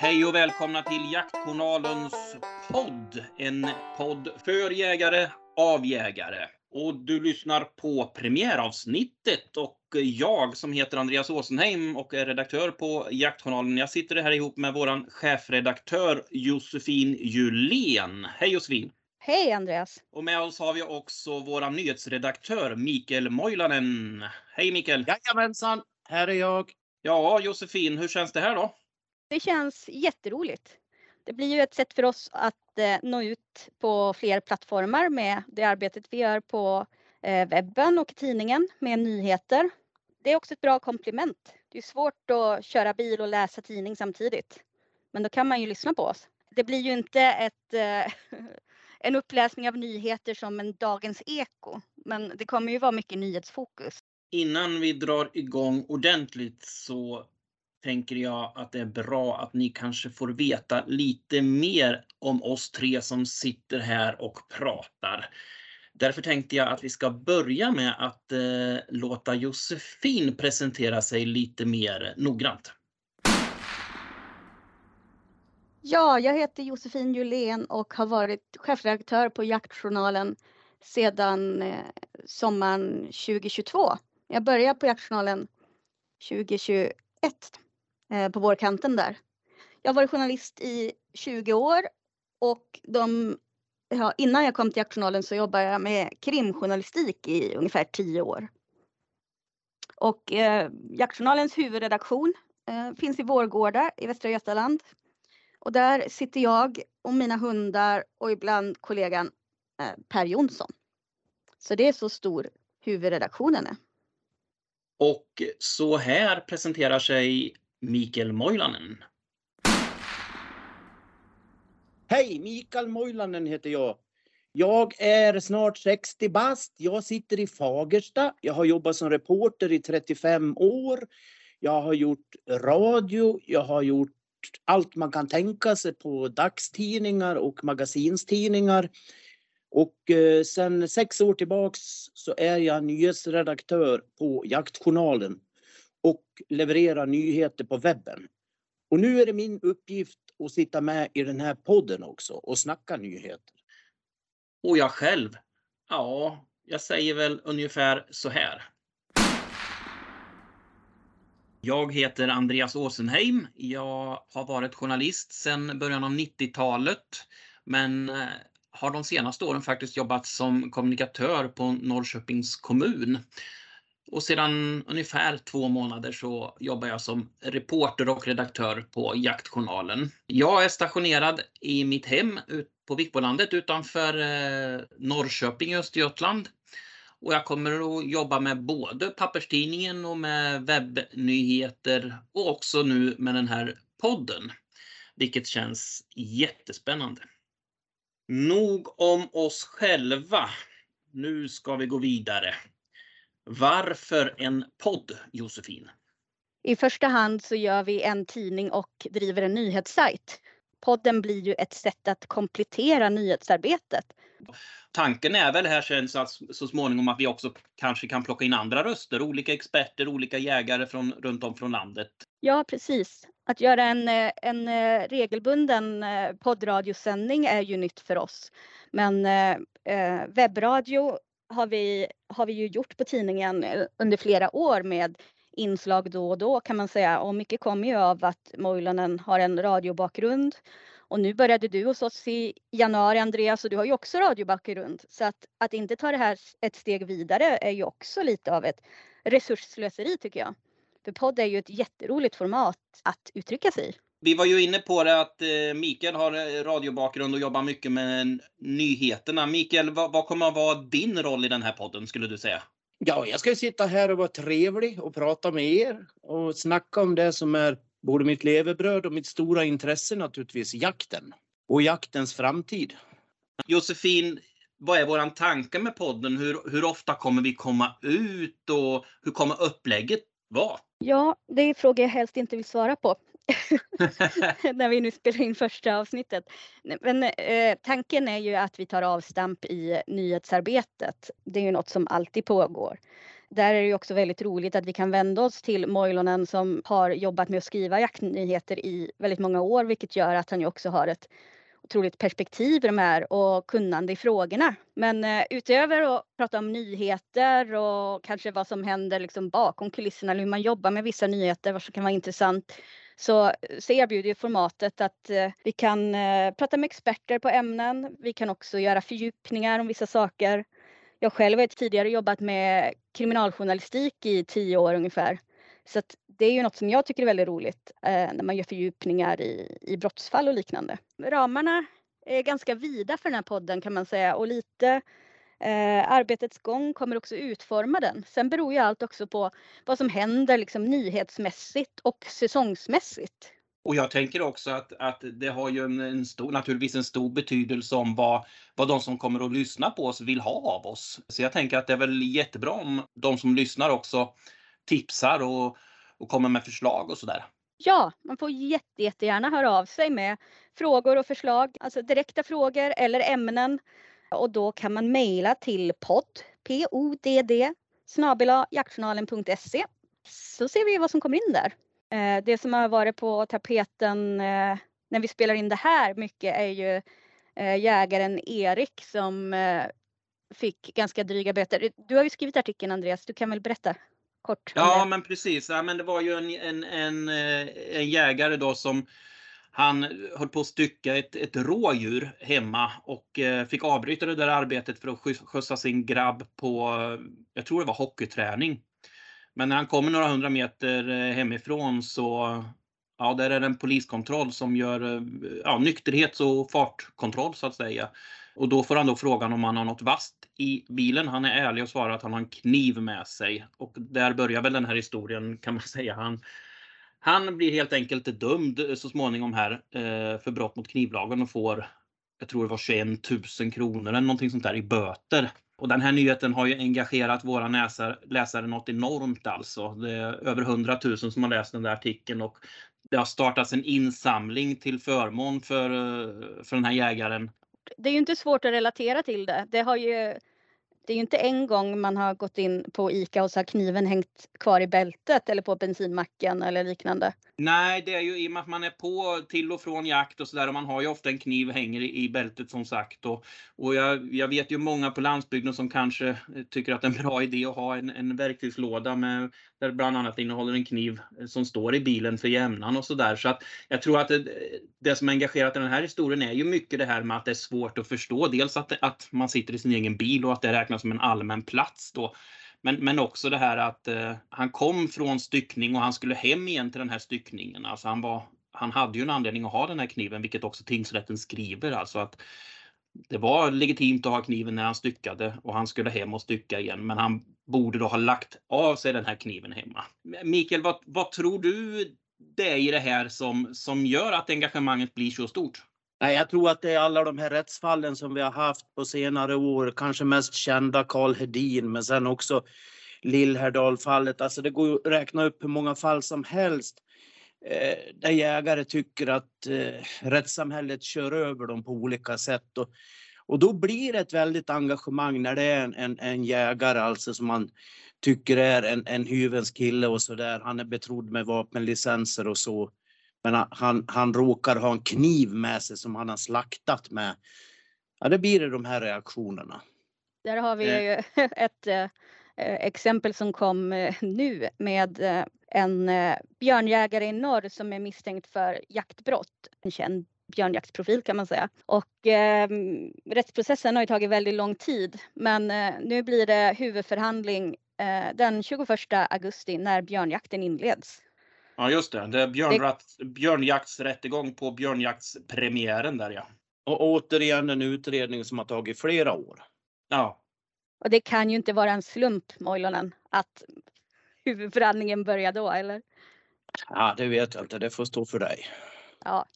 Hej och välkomna till Jaktjournalens podd. En podd för jägare, av jägare. Och du lyssnar på premiäravsnittet och jag som heter Andreas Åsenheim och är redaktör på Jaktjournalen. Jag sitter här ihop med våran chefredaktör Josefin Julén. Hej Josefin! Hej Andreas! Och med oss har vi också våran nyhetsredaktör Mikael Moilanen. Hej Mikael! Jajamensan, här är jag. Ja, Josefin, hur känns det här då? Det känns jätteroligt. Det blir ju ett sätt för oss att eh, nå ut på fler plattformar med det arbetet vi gör på eh, webben och tidningen med nyheter. Det är också ett bra komplement. Det är svårt att köra bil och läsa tidning samtidigt. Men då kan man ju lyssna på oss. Det blir ju inte ett, eh, en uppläsning av nyheter som en Dagens Eko, men det kommer ju vara mycket nyhetsfokus. Innan vi drar igång ordentligt så tänker jag att det är bra att ni kanske får veta lite mer om oss tre som sitter här och pratar. Därför tänkte jag att vi ska börja med att eh, låta Josefin presentera sig lite mer noggrant. Ja, jag heter Josefin Julén och har varit chefredaktör på Jaktjournalen sedan eh, sommaren 2022. Jag började på Jaktjournalen 2021 Eh, på vårkanten där. Jag har varit journalist i 20 år och de, ja, innan jag kom till Jaktjournalen så jobbade jag med krimjournalistik i ungefär 10 år. Och eh, Jaktjournalens huvudredaktion eh, finns i Vårgårda i Västra Götaland. Och där sitter jag och mina hundar och ibland kollegan eh, Per Jonsson. Så det är så stor huvudredaktionen är. Och så här presenterar sig Mikael Moilanen. Hej, Mikael Moilanen heter jag. Jag är snart 60 bast. Jag sitter i Fagersta. Jag har jobbat som reporter i 35 år. Jag har gjort radio. Jag har gjort allt man kan tänka sig på dagstidningar och magasinstidningar. Och eh, sen sex år tillbaks så är jag nyhetsredaktör på Jaktjournalen och leverera nyheter på webben. Och nu är det min uppgift att sitta med i den här podden också och snacka nyheter. Och jag själv? Ja, jag säger väl ungefär så här. Jag heter Andreas Åsenheim. Jag har varit journalist sedan början av 90-talet men eh, har de senaste åren faktiskt jobbat som kommunikatör på Norrköpings kommun. Och sedan ungefär två månader så jobbar jag som reporter och redaktör på Jaktjournalen. Jag är stationerad i mitt hem på Vikbolandet utanför eh, Norrköping i Östergötland. Och jag kommer att jobba med både papperstidningen och med webbnyheter och också nu med den här podden. Vilket känns jättespännande. Nog om oss själva. Nu ska vi gå vidare. Varför en podd, Josefin? I första hand så gör vi en tidning och driver en nyhetssajt. Podden blir ju ett sätt att komplettera nyhetsarbetet. Tanken är väl här sen så, att, så småningom att vi också kanske kan plocka in andra röster, olika experter, olika jägare från, runt om från landet. Ja, precis. Att göra en, en regelbunden poddradiosändning är ju nytt för oss. Men eh, webbradio har vi, har vi ju gjort på tidningen eh, under flera år med inslag då och då kan man säga. Och mycket kommer ju av att Moilanen har en radiobakgrund. Och nu började du hos oss i januari Andreas och du har ju också radiobakgrund. Så att, att inte ta det här ett steg vidare är ju också lite av ett resursslöseri tycker jag. För podd är ju ett jätteroligt format att uttrycka sig i. Vi var ju inne på det att eh, Mikael har radiobakgrund och jobbar mycket med nyheterna. Mikael, vad, vad kommer att vara din roll i den här podden skulle du säga? Ja, jag ska sitta här och vara trevlig och prata med er och snacka om det som är både mitt levebröd och mitt stora intresse naturligtvis, jakten och jaktens framtid. Josefin, vad är våran tanke med podden? Hur, hur ofta kommer vi komma ut och hur kommer upplägget vara? Ja, det är frågor jag helst inte vill svara på. när vi nu spelar in första avsnittet. Men eh, tanken är ju att vi tar avstamp i nyhetsarbetet. Det är ju något som alltid pågår. där är det också väldigt roligt att vi kan vända oss till Moilonen som har jobbat med att skriva jaktnyheter i väldigt många år, vilket gör att han ju också har ett otroligt perspektiv i de här och kunnande i frågorna. Men eh, utöver att prata om nyheter och kanske vad som händer liksom bakom kulisserna eller hur man jobbar med vissa nyheter, vad som kan vara intressant, så, eh, så erbjuder formatet att eh, vi kan eh, prata med experter på ämnen. Vi kan också göra fördjupningar om vissa saker. Jag själv har tidigare jobbat med kriminaljournalistik i tio år ungefär. Så det är ju något som jag tycker är väldigt roligt eh, när man gör fördjupningar i, i brottsfall och liknande. Ramarna är ganska vida för den här podden kan man säga och lite eh, arbetets gång kommer också utforma den. Sen beror ju allt också på vad som händer liksom nyhetsmässigt och säsongsmässigt. Och jag tänker också att, att det har ju en, en, stor, naturligtvis en stor betydelse om vad, vad de som kommer att lyssna på oss vill ha av oss. Så jag tänker att det är väl jättebra om de som lyssnar också tipsar och, och kommer med förslag och sådär. Ja, man får jätte, jättegärna höra av sig med frågor och förslag, alltså direkta frågor eller ämnen. Och då kan man mejla till podd, P-O-D-D, snabela jaktjournalen.se. Så ser vi vad som kommer in där. Eh, det som har varit på tapeten eh, när vi spelar in det här mycket är ju eh, jägaren Erik som fick ganska dryga böter. Du har ju skrivit artikeln Andreas, du kan väl berätta kort? Ja, men precis. Ja, men det var ju en, en, en, en jägare då som han eh, höll på att stycka ett, ett rådjur hemma och eh, fick avbryta det där arbetet för att skjutsa sin grabb på, eh, jag tror det var hockeyträning. Men när han kommer några hundra meter hemifrån så ja, där är det en poliskontroll som gör ja, nykterhets och fartkontroll så att säga. Och då får han då frågan om han har något vasst i bilen. Han är ärlig och svarar att han har en kniv med sig. Och där börjar väl den här historien kan man säga. Han, han blir helt enkelt dömd eh, så småningom här eh, för brott mot knivlagen och får, jag tror det var 21 000 kronor eller någonting sånt där i böter. Och den här nyheten har ju engagerat våra läsare, läsare något enormt alltså. Det är över 100 000 som har läst den där artikeln och det har startats en insamling till förmån för, eh, för den här jägaren. Det är ju inte svårt att relatera till det. Det har ju det är ju inte en gång man har gått in på ICA och så har kniven hängt kvar i bältet eller på bensinmacken eller liknande. Nej, det är ju i och med att man är på till och från jakt och sådär och man har ju ofta en kniv hänger i bältet som sagt. Och, och jag, jag vet ju många på landsbygden som kanske eh, tycker att det är en bra idé att ha en, en verktygslåda med, där bland annat innehåller en kniv eh, som står i bilen för jämnan och sådär. Så att jag tror att det, det som engagerat i den här historien är ju mycket det här med att det är svårt att förstå. Dels att, att man sitter i sin egen bil och att det räknas som en allmän plats då. Men, men också det här att eh, han kom från styckning och han skulle hem igen till den här styckningen. Alltså han, var, han hade ju en anledning att ha den här kniven, vilket också tingsrätten skriver. Alltså att det var legitimt att ha kniven när han styckade och han skulle hem och stycka igen. Men han borde då ha lagt av sig den här kniven hemma. Mikael, vad, vad tror du det är i det här som, som gör att engagemanget blir så stort? Nej, jag tror att det är alla de här rättsfallen som vi har haft på senare år, kanske mest kända Karl Hedin, men sen också Lillhärdal-fallet. Alltså det går att räkna upp hur många fall som helst eh, där jägare tycker att eh, rättssamhället kör över dem på olika sätt. Och, och då blir det ett väldigt engagemang när det är en, en, en jägare alltså som man tycker är en, en hyvens kille och så där. Han är betrodd med vapenlicenser och så. Men han, han råkar ha en kniv med sig som han har slaktat med. Ja, det blir det de här reaktionerna. Där har vi eh. ett eh, exempel som kom eh, nu med eh, en eh, björnjägare i norr som är misstänkt för jaktbrott. En känd björnjaktsprofil kan man säga. Och eh, rättsprocessen har ju tagit väldigt lång tid men eh, nu blir det huvudförhandling eh, den 21 augusti när björnjakten inleds. Ja just det, det är björnjakt, björnjaktsrättegång på björnjaktspremiären där ja. Och återigen en utredning som har tagit flera år. Ja. Och det kan ju inte vara en slump Moilonen att huvudförhandlingen börjar då eller? Ja det vet jag inte, det får stå för dig. Ja.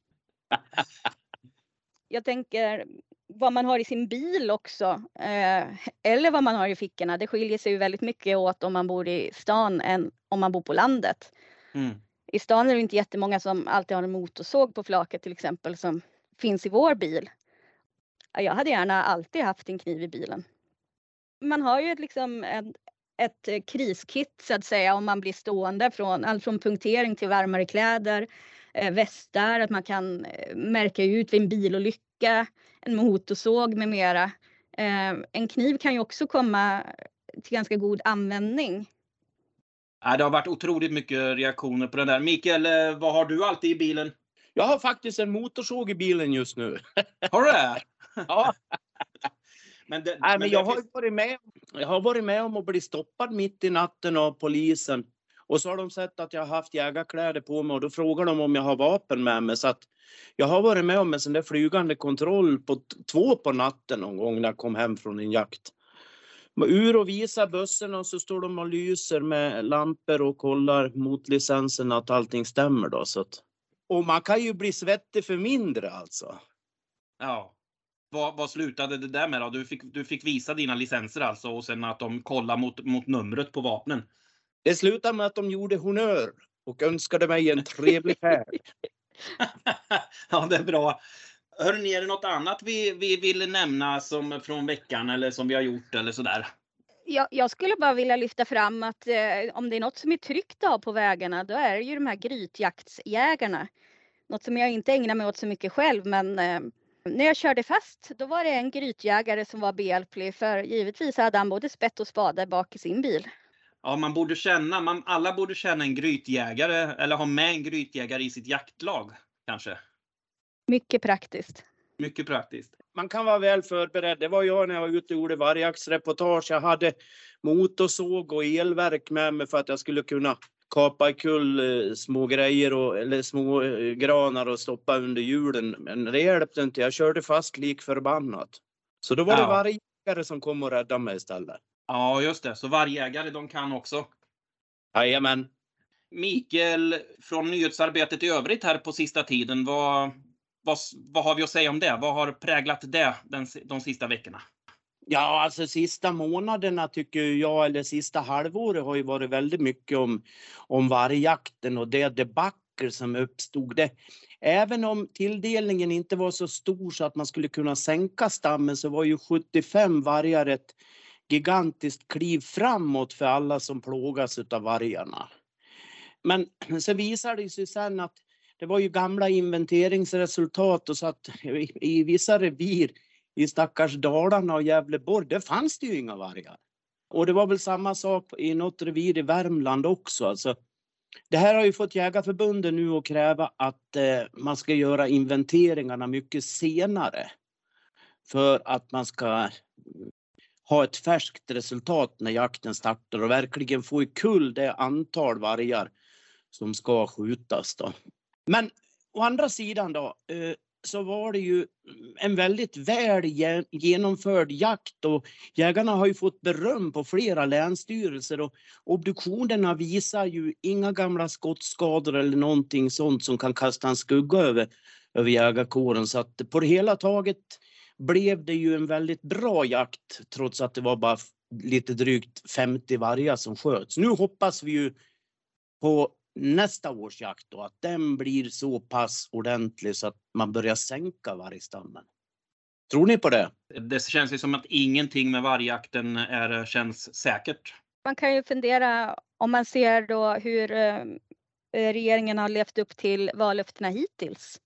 jag tänker vad man har i sin bil också eh, eller vad man har i fickorna. Det skiljer sig ju väldigt mycket åt om man bor i stan än om man bor på landet. Mm. I stan är det inte jättemånga som alltid har en motorsåg på flaket till exempel som finns i vår bil. Jag hade gärna alltid haft en kniv i bilen. Man har ju liksom ett, ett kriskit så att säga om man blir stående från allt från punktering till varmare kläder, eh, västar, att man kan eh, märka ut vid en bilolycka, en motorsåg med mera. En kniv kan ju också komma till ganska god användning. Det har varit otroligt mycket reaktioner på den där. Mikael, vad har du alltid i bilen? Jag har faktiskt en motorsåg i bilen just nu. Har du det? ja. Men, det, Nej, men jag, har varit med, jag har varit med om att bli stoppad mitt i natten av polisen. Och så har de sett att jag har haft jägarkläder på mig och då frågar de om jag har vapen med mig. Så att jag har varit med om en sån där flygande kontroll på två på natten någon gång när jag kom hem från en jakt. Ur och visar bössorna och så står de och lyser med lampor och kollar mot licensen att allting stämmer då. Så att, och man kan ju bli svettig för mindre alltså. Ja. Vad, vad slutade det där med då? Du fick, du fick visa dina licenser alltså och sen att de kollade mot, mot numret på vapnen? Det slutade med att de gjorde honör och önskade mig en trevlig färd. ja, det är bra. Hörrni, är det något annat vi, vi vill nämna som från veckan eller som vi har gjort eller sådär? Jag, jag skulle bara vilja lyfta fram att eh, om det är något som är tryggt av på vägarna, då är det ju de här grytjaktsjägarna. Något som jag inte ägnar mig åt så mycket själv, men eh, när jag körde fast, då var det en grytjägare som var behjälplig för givetvis hade han både spett och spade bak i sin bil. Ja, man borde känna, man, alla borde känna en grytjägare eller ha med en grytjägare i sitt jaktlag kanske. Mycket praktiskt. Mycket praktiskt. Man kan vara väl förberedd. Det var jag när jag var ute och gjorde vargjaktsreportage. Jag hade motorsåg och elverk med mig för att jag skulle kunna kapa kull eh, små grejer och, eller små eh, granar och stoppa under hjulen. Men det hjälpte inte. Jag körde fast lik förbannat. Så då var ja. det vargjägare som kom och räddade mig istället. Ja, just det. Så vargjägare, de kan också? Jajamän. Mikael, från nyhetsarbetet i övrigt här på sista tiden, vad, vad, vad har vi att säga om det? Vad har präglat det den, de sista veckorna? Ja, alltså sista månaderna tycker jag, eller sista halvåret har ju varit väldigt mycket om, om vargjakten och det debacle som uppstod. Det, även om tilldelningen inte var så stor så att man skulle kunna sänka stammen så var ju 75 vargar ett gigantiskt kliv framåt för alla som plågas av vargarna. Men så visade det sig sen att det var ju gamla inventeringsresultat och så att i, i vissa revir i stackars Dalarna och Gävleborg, där fanns det ju inga vargar. Och det var väl samma sak i något revir i Värmland också. Alltså, det här har ju fått Jägarförbundet nu att kräva att eh, man ska göra inventeringarna mycket senare. För att man ska ha ett färskt resultat när jakten startar och verkligen få i kull det antal vargar som ska skjutas. Då. Men å andra sidan då, eh, så var det ju en väldigt väl genomförd jakt och jägarna har ju fått beröm på flera länsstyrelser och obduktionerna visar ju inga gamla skottskador eller någonting sånt som kan kasta en skugga över, över jägarkåren. Så att på det hela taget blev det ju en väldigt bra jakt trots att det var bara lite drygt 50 vargar som sköts. Nu hoppas vi ju på nästa års jakt då, att den blir så pass ordentlig så att man börjar sänka vargstammen. Tror ni på det? Det känns ju som att ingenting med vargjakten är, känns säkert. Man kan ju fundera om man ser då hur eh, regeringen har levt upp till vallöftena hittills.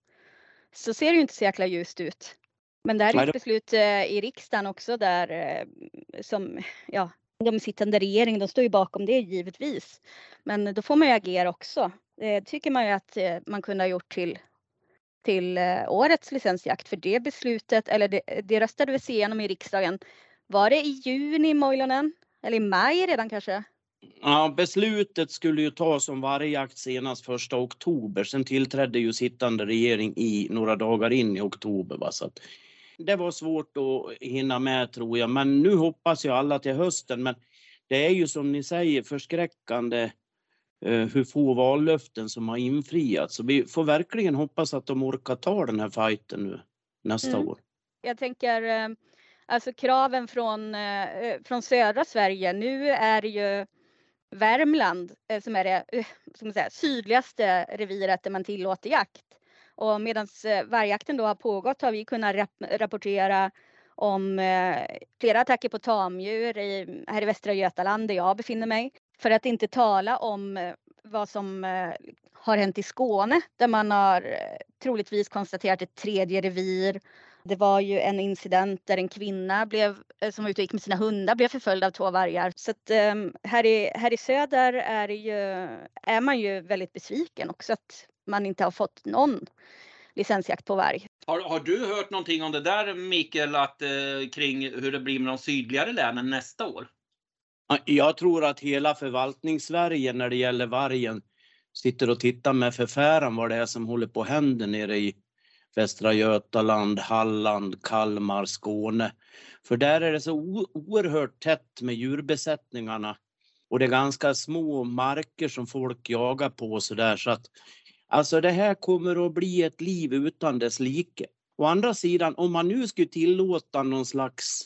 Så ser det ju inte så jäkla ljust ut. Men det här är ett beslut eh, i riksdagen också där eh, som, ja, de sittande regeringen, de står ju bakom det givetvis. Men då får man ju agera också. Det tycker man ju att eh, man kunde ha gjort till, till eh, årets licensjakt. För det beslutet, eller det, det röstade vi igenom i riksdagen. Var det i juni Moilanen? Eller i maj redan kanske? Ja, beslutet skulle ju tas om vargjakt senast första oktober. Sen tillträdde ju sittande regering i några dagar in i oktober. Va? Så att det var svårt att hinna med tror jag, men nu hoppas jag alla till hösten. Men det är ju som ni säger förskräckande eh, hur få vallöften som har infriats. Så vi får verkligen hoppas att de orkar ta den här fighten nu nästa mm. år. Jag tänker eh, alltså kraven från, eh, från södra Sverige. Nu är det ju Värmland som är det som säga, sydligaste reviret där man tillåter jakt. Och medan eh, vargjakten då har pågått har vi kunnat rap rapportera om eh, flera attacker på tamdjur i, här i Västra Götaland där jag befinner mig. För att inte tala om eh, vad som har hänt i Skåne där man har troligtvis konstaterat ett tredje revir. Det var ju en incident där en kvinna blev, som var ute och gick med sina hundar blev förföljd av två vargar. Så att, här, i, här i söder är, ju, är man ju väldigt besviken också att man inte har fått någon licensjakt på varg. Har, har du hört någonting om det där Mikael, att, eh, kring hur det blir med de sydligare länen nästa år? Jag tror att hela förvaltningssverige när det gäller vargen sitter och tittar med förfäran vad det är som håller på att hända nere i Västra Götaland, Halland, Kalmar, Skåne. För där är det så oerhört tätt med djurbesättningarna och det är ganska små marker som folk jagar på så där så att alltså det här kommer att bli ett liv utan dess like. Å andra sidan, om man nu skulle tillåta någon slags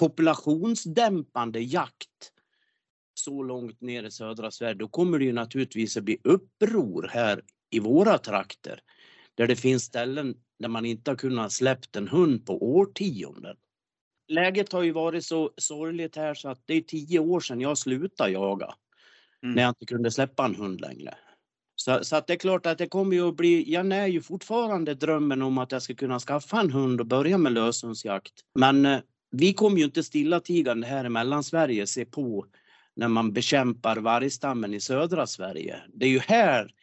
populationsdämpande jakt så långt ner i södra Sverige, då kommer det ju naturligtvis att bli uppror här i våra trakter. Där det finns ställen där man inte har kunnat släppt en hund på årtionden. Läget har ju varit så sorgligt här så att det är tio år sedan jag slutade jaga. Mm. När jag inte kunde släppa en hund längre. Så, så, att det är klart att det kommer ju att bli, jag när ju fortfarande drömmen om att jag ska kunna skaffa en hund och börja med löshundsjakt. Men eh, vi kommer ju inte stillatigande här i Mellansverige se på när man bekämpar vargstammen i södra Sverige. Det är ju här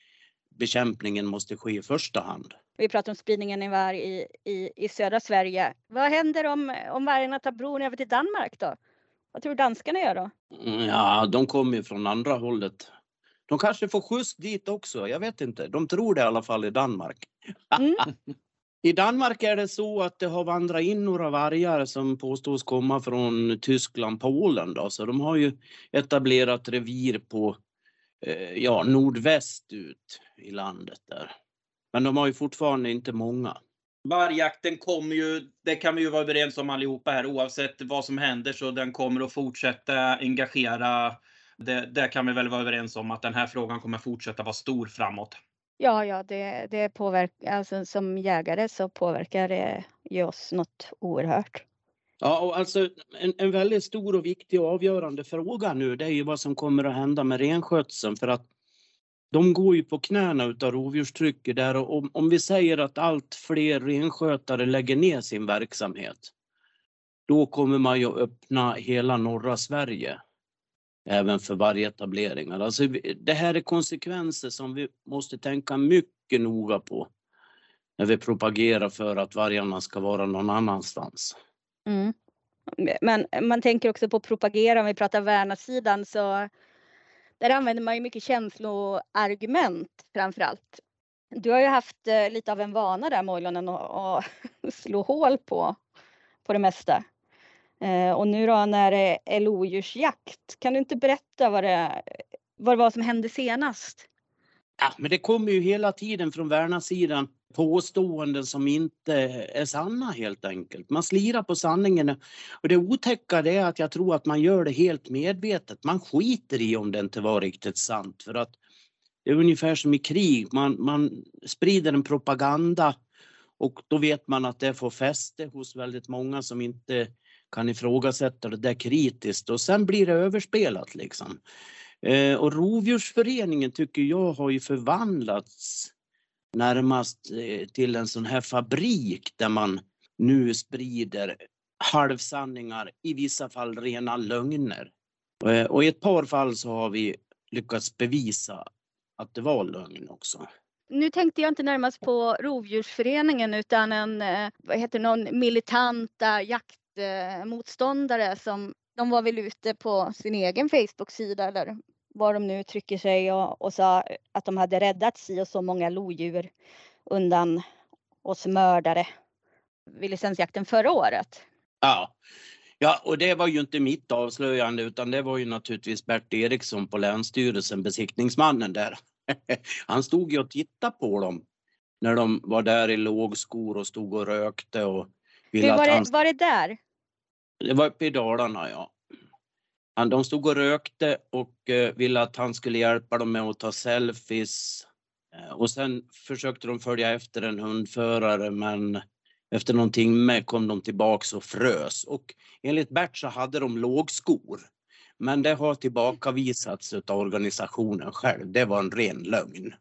bekämpningen måste ske i första hand. Vi pratar om spridningen i varg i, i, i södra Sverige. Vad händer om, om vargarna tar bron över till Danmark då? Vad tror danskarna gör då? Mm, ja, de kommer ju från andra hållet. De kanske får skjuts dit också, jag vet inte. De tror det i alla fall i Danmark. Mm. I Danmark är det så att det har vandrat in några vargar som påstås komma från Tyskland, Polen. Då. Så de har ju etablerat revir på eh, ja, nordväst ut i landet där. Men de har ju fortfarande inte många. Vargjakten kommer ju, det kan vi ju vara överens om allihopa här, oavsett vad som händer så den kommer att fortsätta engagera. Det, det kan vi väl vara överens om att den här frågan kommer fortsätta vara stor framåt. Ja, ja, det, det påverkar, alltså som jägare så påverkar det ju oss något oerhört. Ja, och alltså en, en väldigt stor och viktig och avgörande fråga nu det är ju vad som kommer att hända med renskötseln för att de går ju på knäna utav rovdjurstrycket där och om, om vi säger att allt fler renskötare lägger ner sin verksamhet då kommer man ju öppna hela norra Sverige även för vargetableringar. Alltså, alltså det här är konsekvenser som vi måste tänka mycket noga på när vi propagerar för att vargarna ska vara någon annanstans. Mm. Men man tänker också på propagera, om vi pratar värnasidan så där använder man ju mycket känsloargument framför allt. Du har ju haft eh, lite av en vana där Mojlonen att slå hål på, på det mesta. Eh, och nu då när det är lodjursjakt, kan du inte berätta vad det, vad det var som hände senast? Ja, men det kommer ju hela tiden från Värnasidan påståenden som inte är sanna helt enkelt. Man slirar på sanningen och det otäcka är att jag tror att man gör det helt medvetet. Man skiter i om det inte var riktigt sant för att det är ungefär som i krig. Man, man sprider en propaganda och då vet man att det får fäste hos väldigt många som inte kan ifrågasätta det där kritiskt och sen blir det överspelat liksom. Eh, och Rovdjursföreningen tycker jag har ju förvandlats närmast eh, till en sån här fabrik där man nu sprider halvsanningar, i vissa fall rena lögner. Eh, och i ett par fall så har vi lyckats bevisa att det var lögn också. Nu tänkte jag inte närmast på Rovdjursföreningen utan en, vad heter någon militanta jaktmotståndare som de var väl ute på sin egen Facebook-sida eller var de nu uttrycker sig och, och sa att de hade räddat si och så många lodjur undan oss mördare vid licensjakten förra året. Ja. Ja, och det var ju inte mitt avslöjande utan det var ju naturligtvis Bert Eriksson på Länsstyrelsen, besiktningsmannen där. Han stod ju och tittade på dem när de var där i lågskor och stod och rökte och ville var, att han... det, var det där? Det var uppe i Dalarna, ja. De stod och rökte och eh, ville att han skulle hjälpa dem med att ta selfies. Eh, och sen försökte de följa efter en hundförare men Efter någon timme kom de tillbaks och frös och enligt Bert så hade de lågskor. Men det har tillbakavisats av organisationen själv. Det var en ren lögn.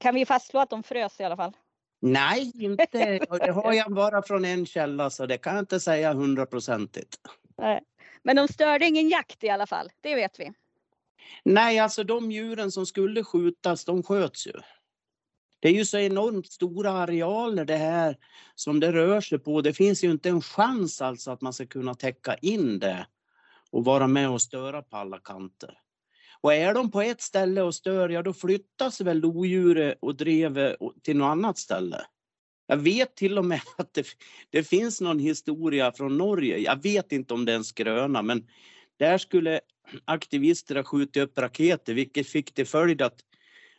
Kan vi fastslå att de frös i alla fall? Nej, inte. Det har jag bara från en källa så det kan jag inte säga hundraprocentigt. Men de störde ingen jakt i alla fall, det vet vi. Nej, alltså de djuren som skulle skjutas, de sköts ju. Det är ju så enormt stora arealer det här som det rör sig på. Det finns ju inte en chans alltså att man ska kunna täcka in det och vara med och störa på alla kanter. Och är de på ett ställe och stör, ja då flyttas väl lodjuret och drevet till något annat ställe. Jag vet till och med att det, det, finns någon historia från Norge. Jag vet inte om det är en skröna, men där skulle aktivister ha skjutit upp raketer, vilket fick till följd att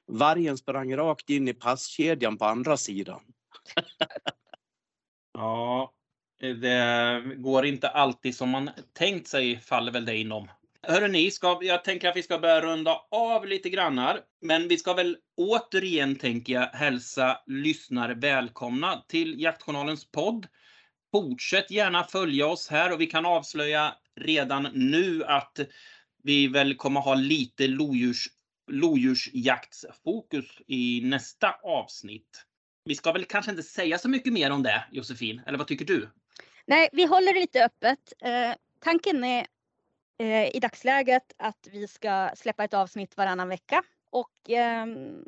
vargen sprang rakt in i passkedjan på andra sidan. ja, det går inte alltid som man tänkt sig faller väl det inom. Hörrni, ska, jag tänker att vi ska börja runda av lite grannar. Men vi ska väl återigen, tänker jag, hälsa lyssnare välkomna till Jaktjournalens podd. Fortsätt gärna följa oss här och vi kan avslöja redan nu att vi väl kommer ha lite lodjurs, lodjursjaktsfokus i nästa avsnitt. Vi ska väl kanske inte säga så mycket mer om det, Josefin, eller vad tycker du? Nej, vi håller det lite öppet. Eh, tanken är i dagsläget att vi ska släppa ett avsnitt varannan vecka och eh,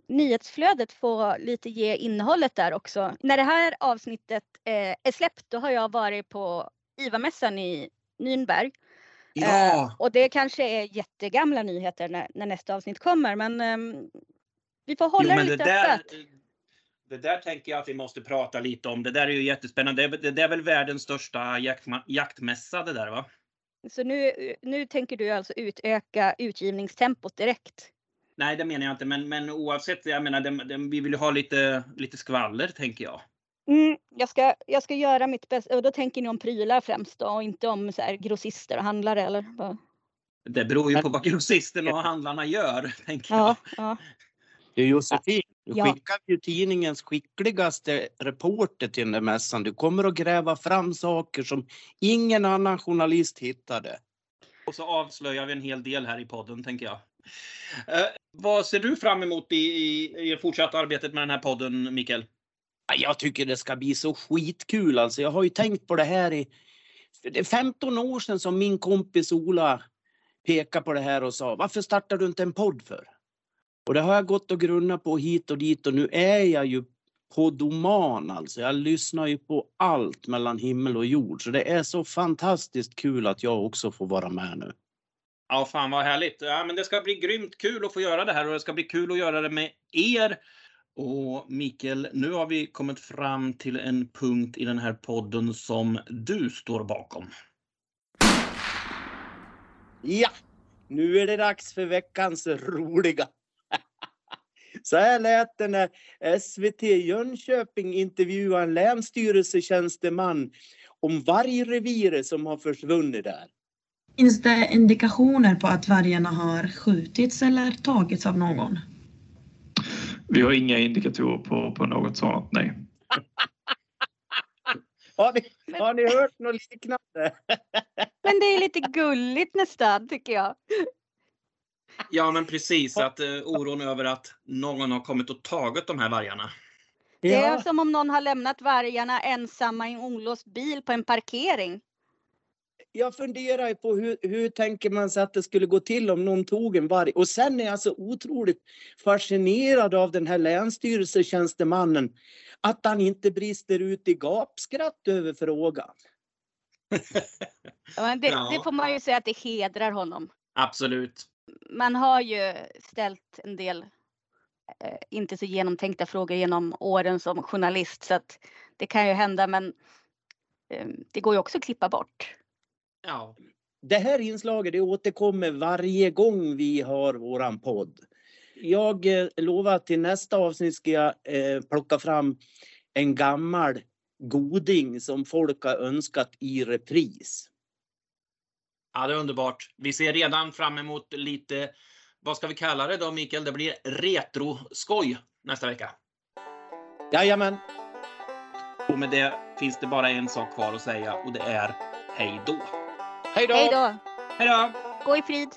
nyhetsflödet får lite ge innehållet där också. När det här avsnittet eh, är släppt då har jag varit på IVA-mässan i Nürnberg. Ja. Eh, och det kanske är jättegamla nyheter när, när nästa avsnitt kommer men ehm, vi får hålla jo, det lite det öppet. Det där tänker jag att vi måste prata lite om. Det där är ju jättespännande. Det, det är väl världens största jakt, jaktmässa det där va? Så nu, nu tänker du alltså utöka utgivningstempot direkt? Nej, det menar jag inte, men, men oavsett, jag menar, det, det, vi vill ju ha lite, lite skvaller, tänker jag. Mm, jag, ska, jag ska göra mitt bästa, och då tänker ni om prylar främst då, och inte om så här, grossister och handlare eller? Vad? Det beror ju på vad grossisterna och handlarna gör, tänker ja, jag. Ja. Du Josefin, du ja. skickar ju tidningens skickligaste reporter till den där mässan. Du kommer att gräva fram saker som ingen annan journalist hittade. Och så avslöjar vi en hel del här i podden, tänker jag. Eh, vad ser du fram emot i, i, i fortsatt arbetet med den här podden, Mikael? Jag tycker det ska bli så skitkul. Alltså, jag har ju tänkt på det här i det är 15 år sedan som min kompis Ola pekade på det här och sa varför startar du inte en podd för? Och det har jag gått och grunnat på hit och dit och nu är jag ju på doman alltså. Jag lyssnar ju på allt mellan himmel och jord så det är så fantastiskt kul att jag också får vara med nu. Ja, fan vad härligt. Ja, men det ska bli grymt kul att få göra det här och det ska bli kul att göra det med er. Och Mikael, nu har vi kommit fram till en punkt i den här podden som du står bakom. Ja, nu är det dags för veckans roliga så här lät det när SVT Jönköping intervjuade en länsstyrelsetjänsteman om vargreviret som har försvunnit där. Finns det indikationer på att vargarna har skjutits eller tagits av någon? Vi har inga indikatorer på, på något sådant, nej. har, ni, har ni hört något liknande? Men det är lite gulligt nästan, tycker jag. Ja, men precis. Att eh, oron över att någon har kommit och tagit de här vargarna. Det är som om någon har lämnat vargarna ensamma i en olåst bil på en parkering. Jag funderar på hur, hur tänker man sig att det skulle gå till om någon tog en varg? Och sen är jag så otroligt fascinerad av den här länsstyrelsetjänstemannen. Att han inte brister ut i gapskratt över frågan. ja, det, ja. det får man ju säga att det hedrar honom. Absolut man har ju ställt en del eh, inte så genomtänkta frågor genom åren som journalist så att det kan ju hända men eh, det går ju också att klippa bort. Ja. Det här inslaget det återkommer varje gång vi har våran podd. Jag eh, lovar att till nästa avsnitt ska jag eh, plocka fram en gammal goding som folk har önskat i repris. Ja, det är underbart. Vi ser redan fram emot lite, vad ska vi kalla det då Mikael? Det blir retro-skoj nästa vecka. Jajamän. Och med det finns det bara en sak kvar att säga och det är hej då. Hej då! Hej då! Hej då! Gå i frid!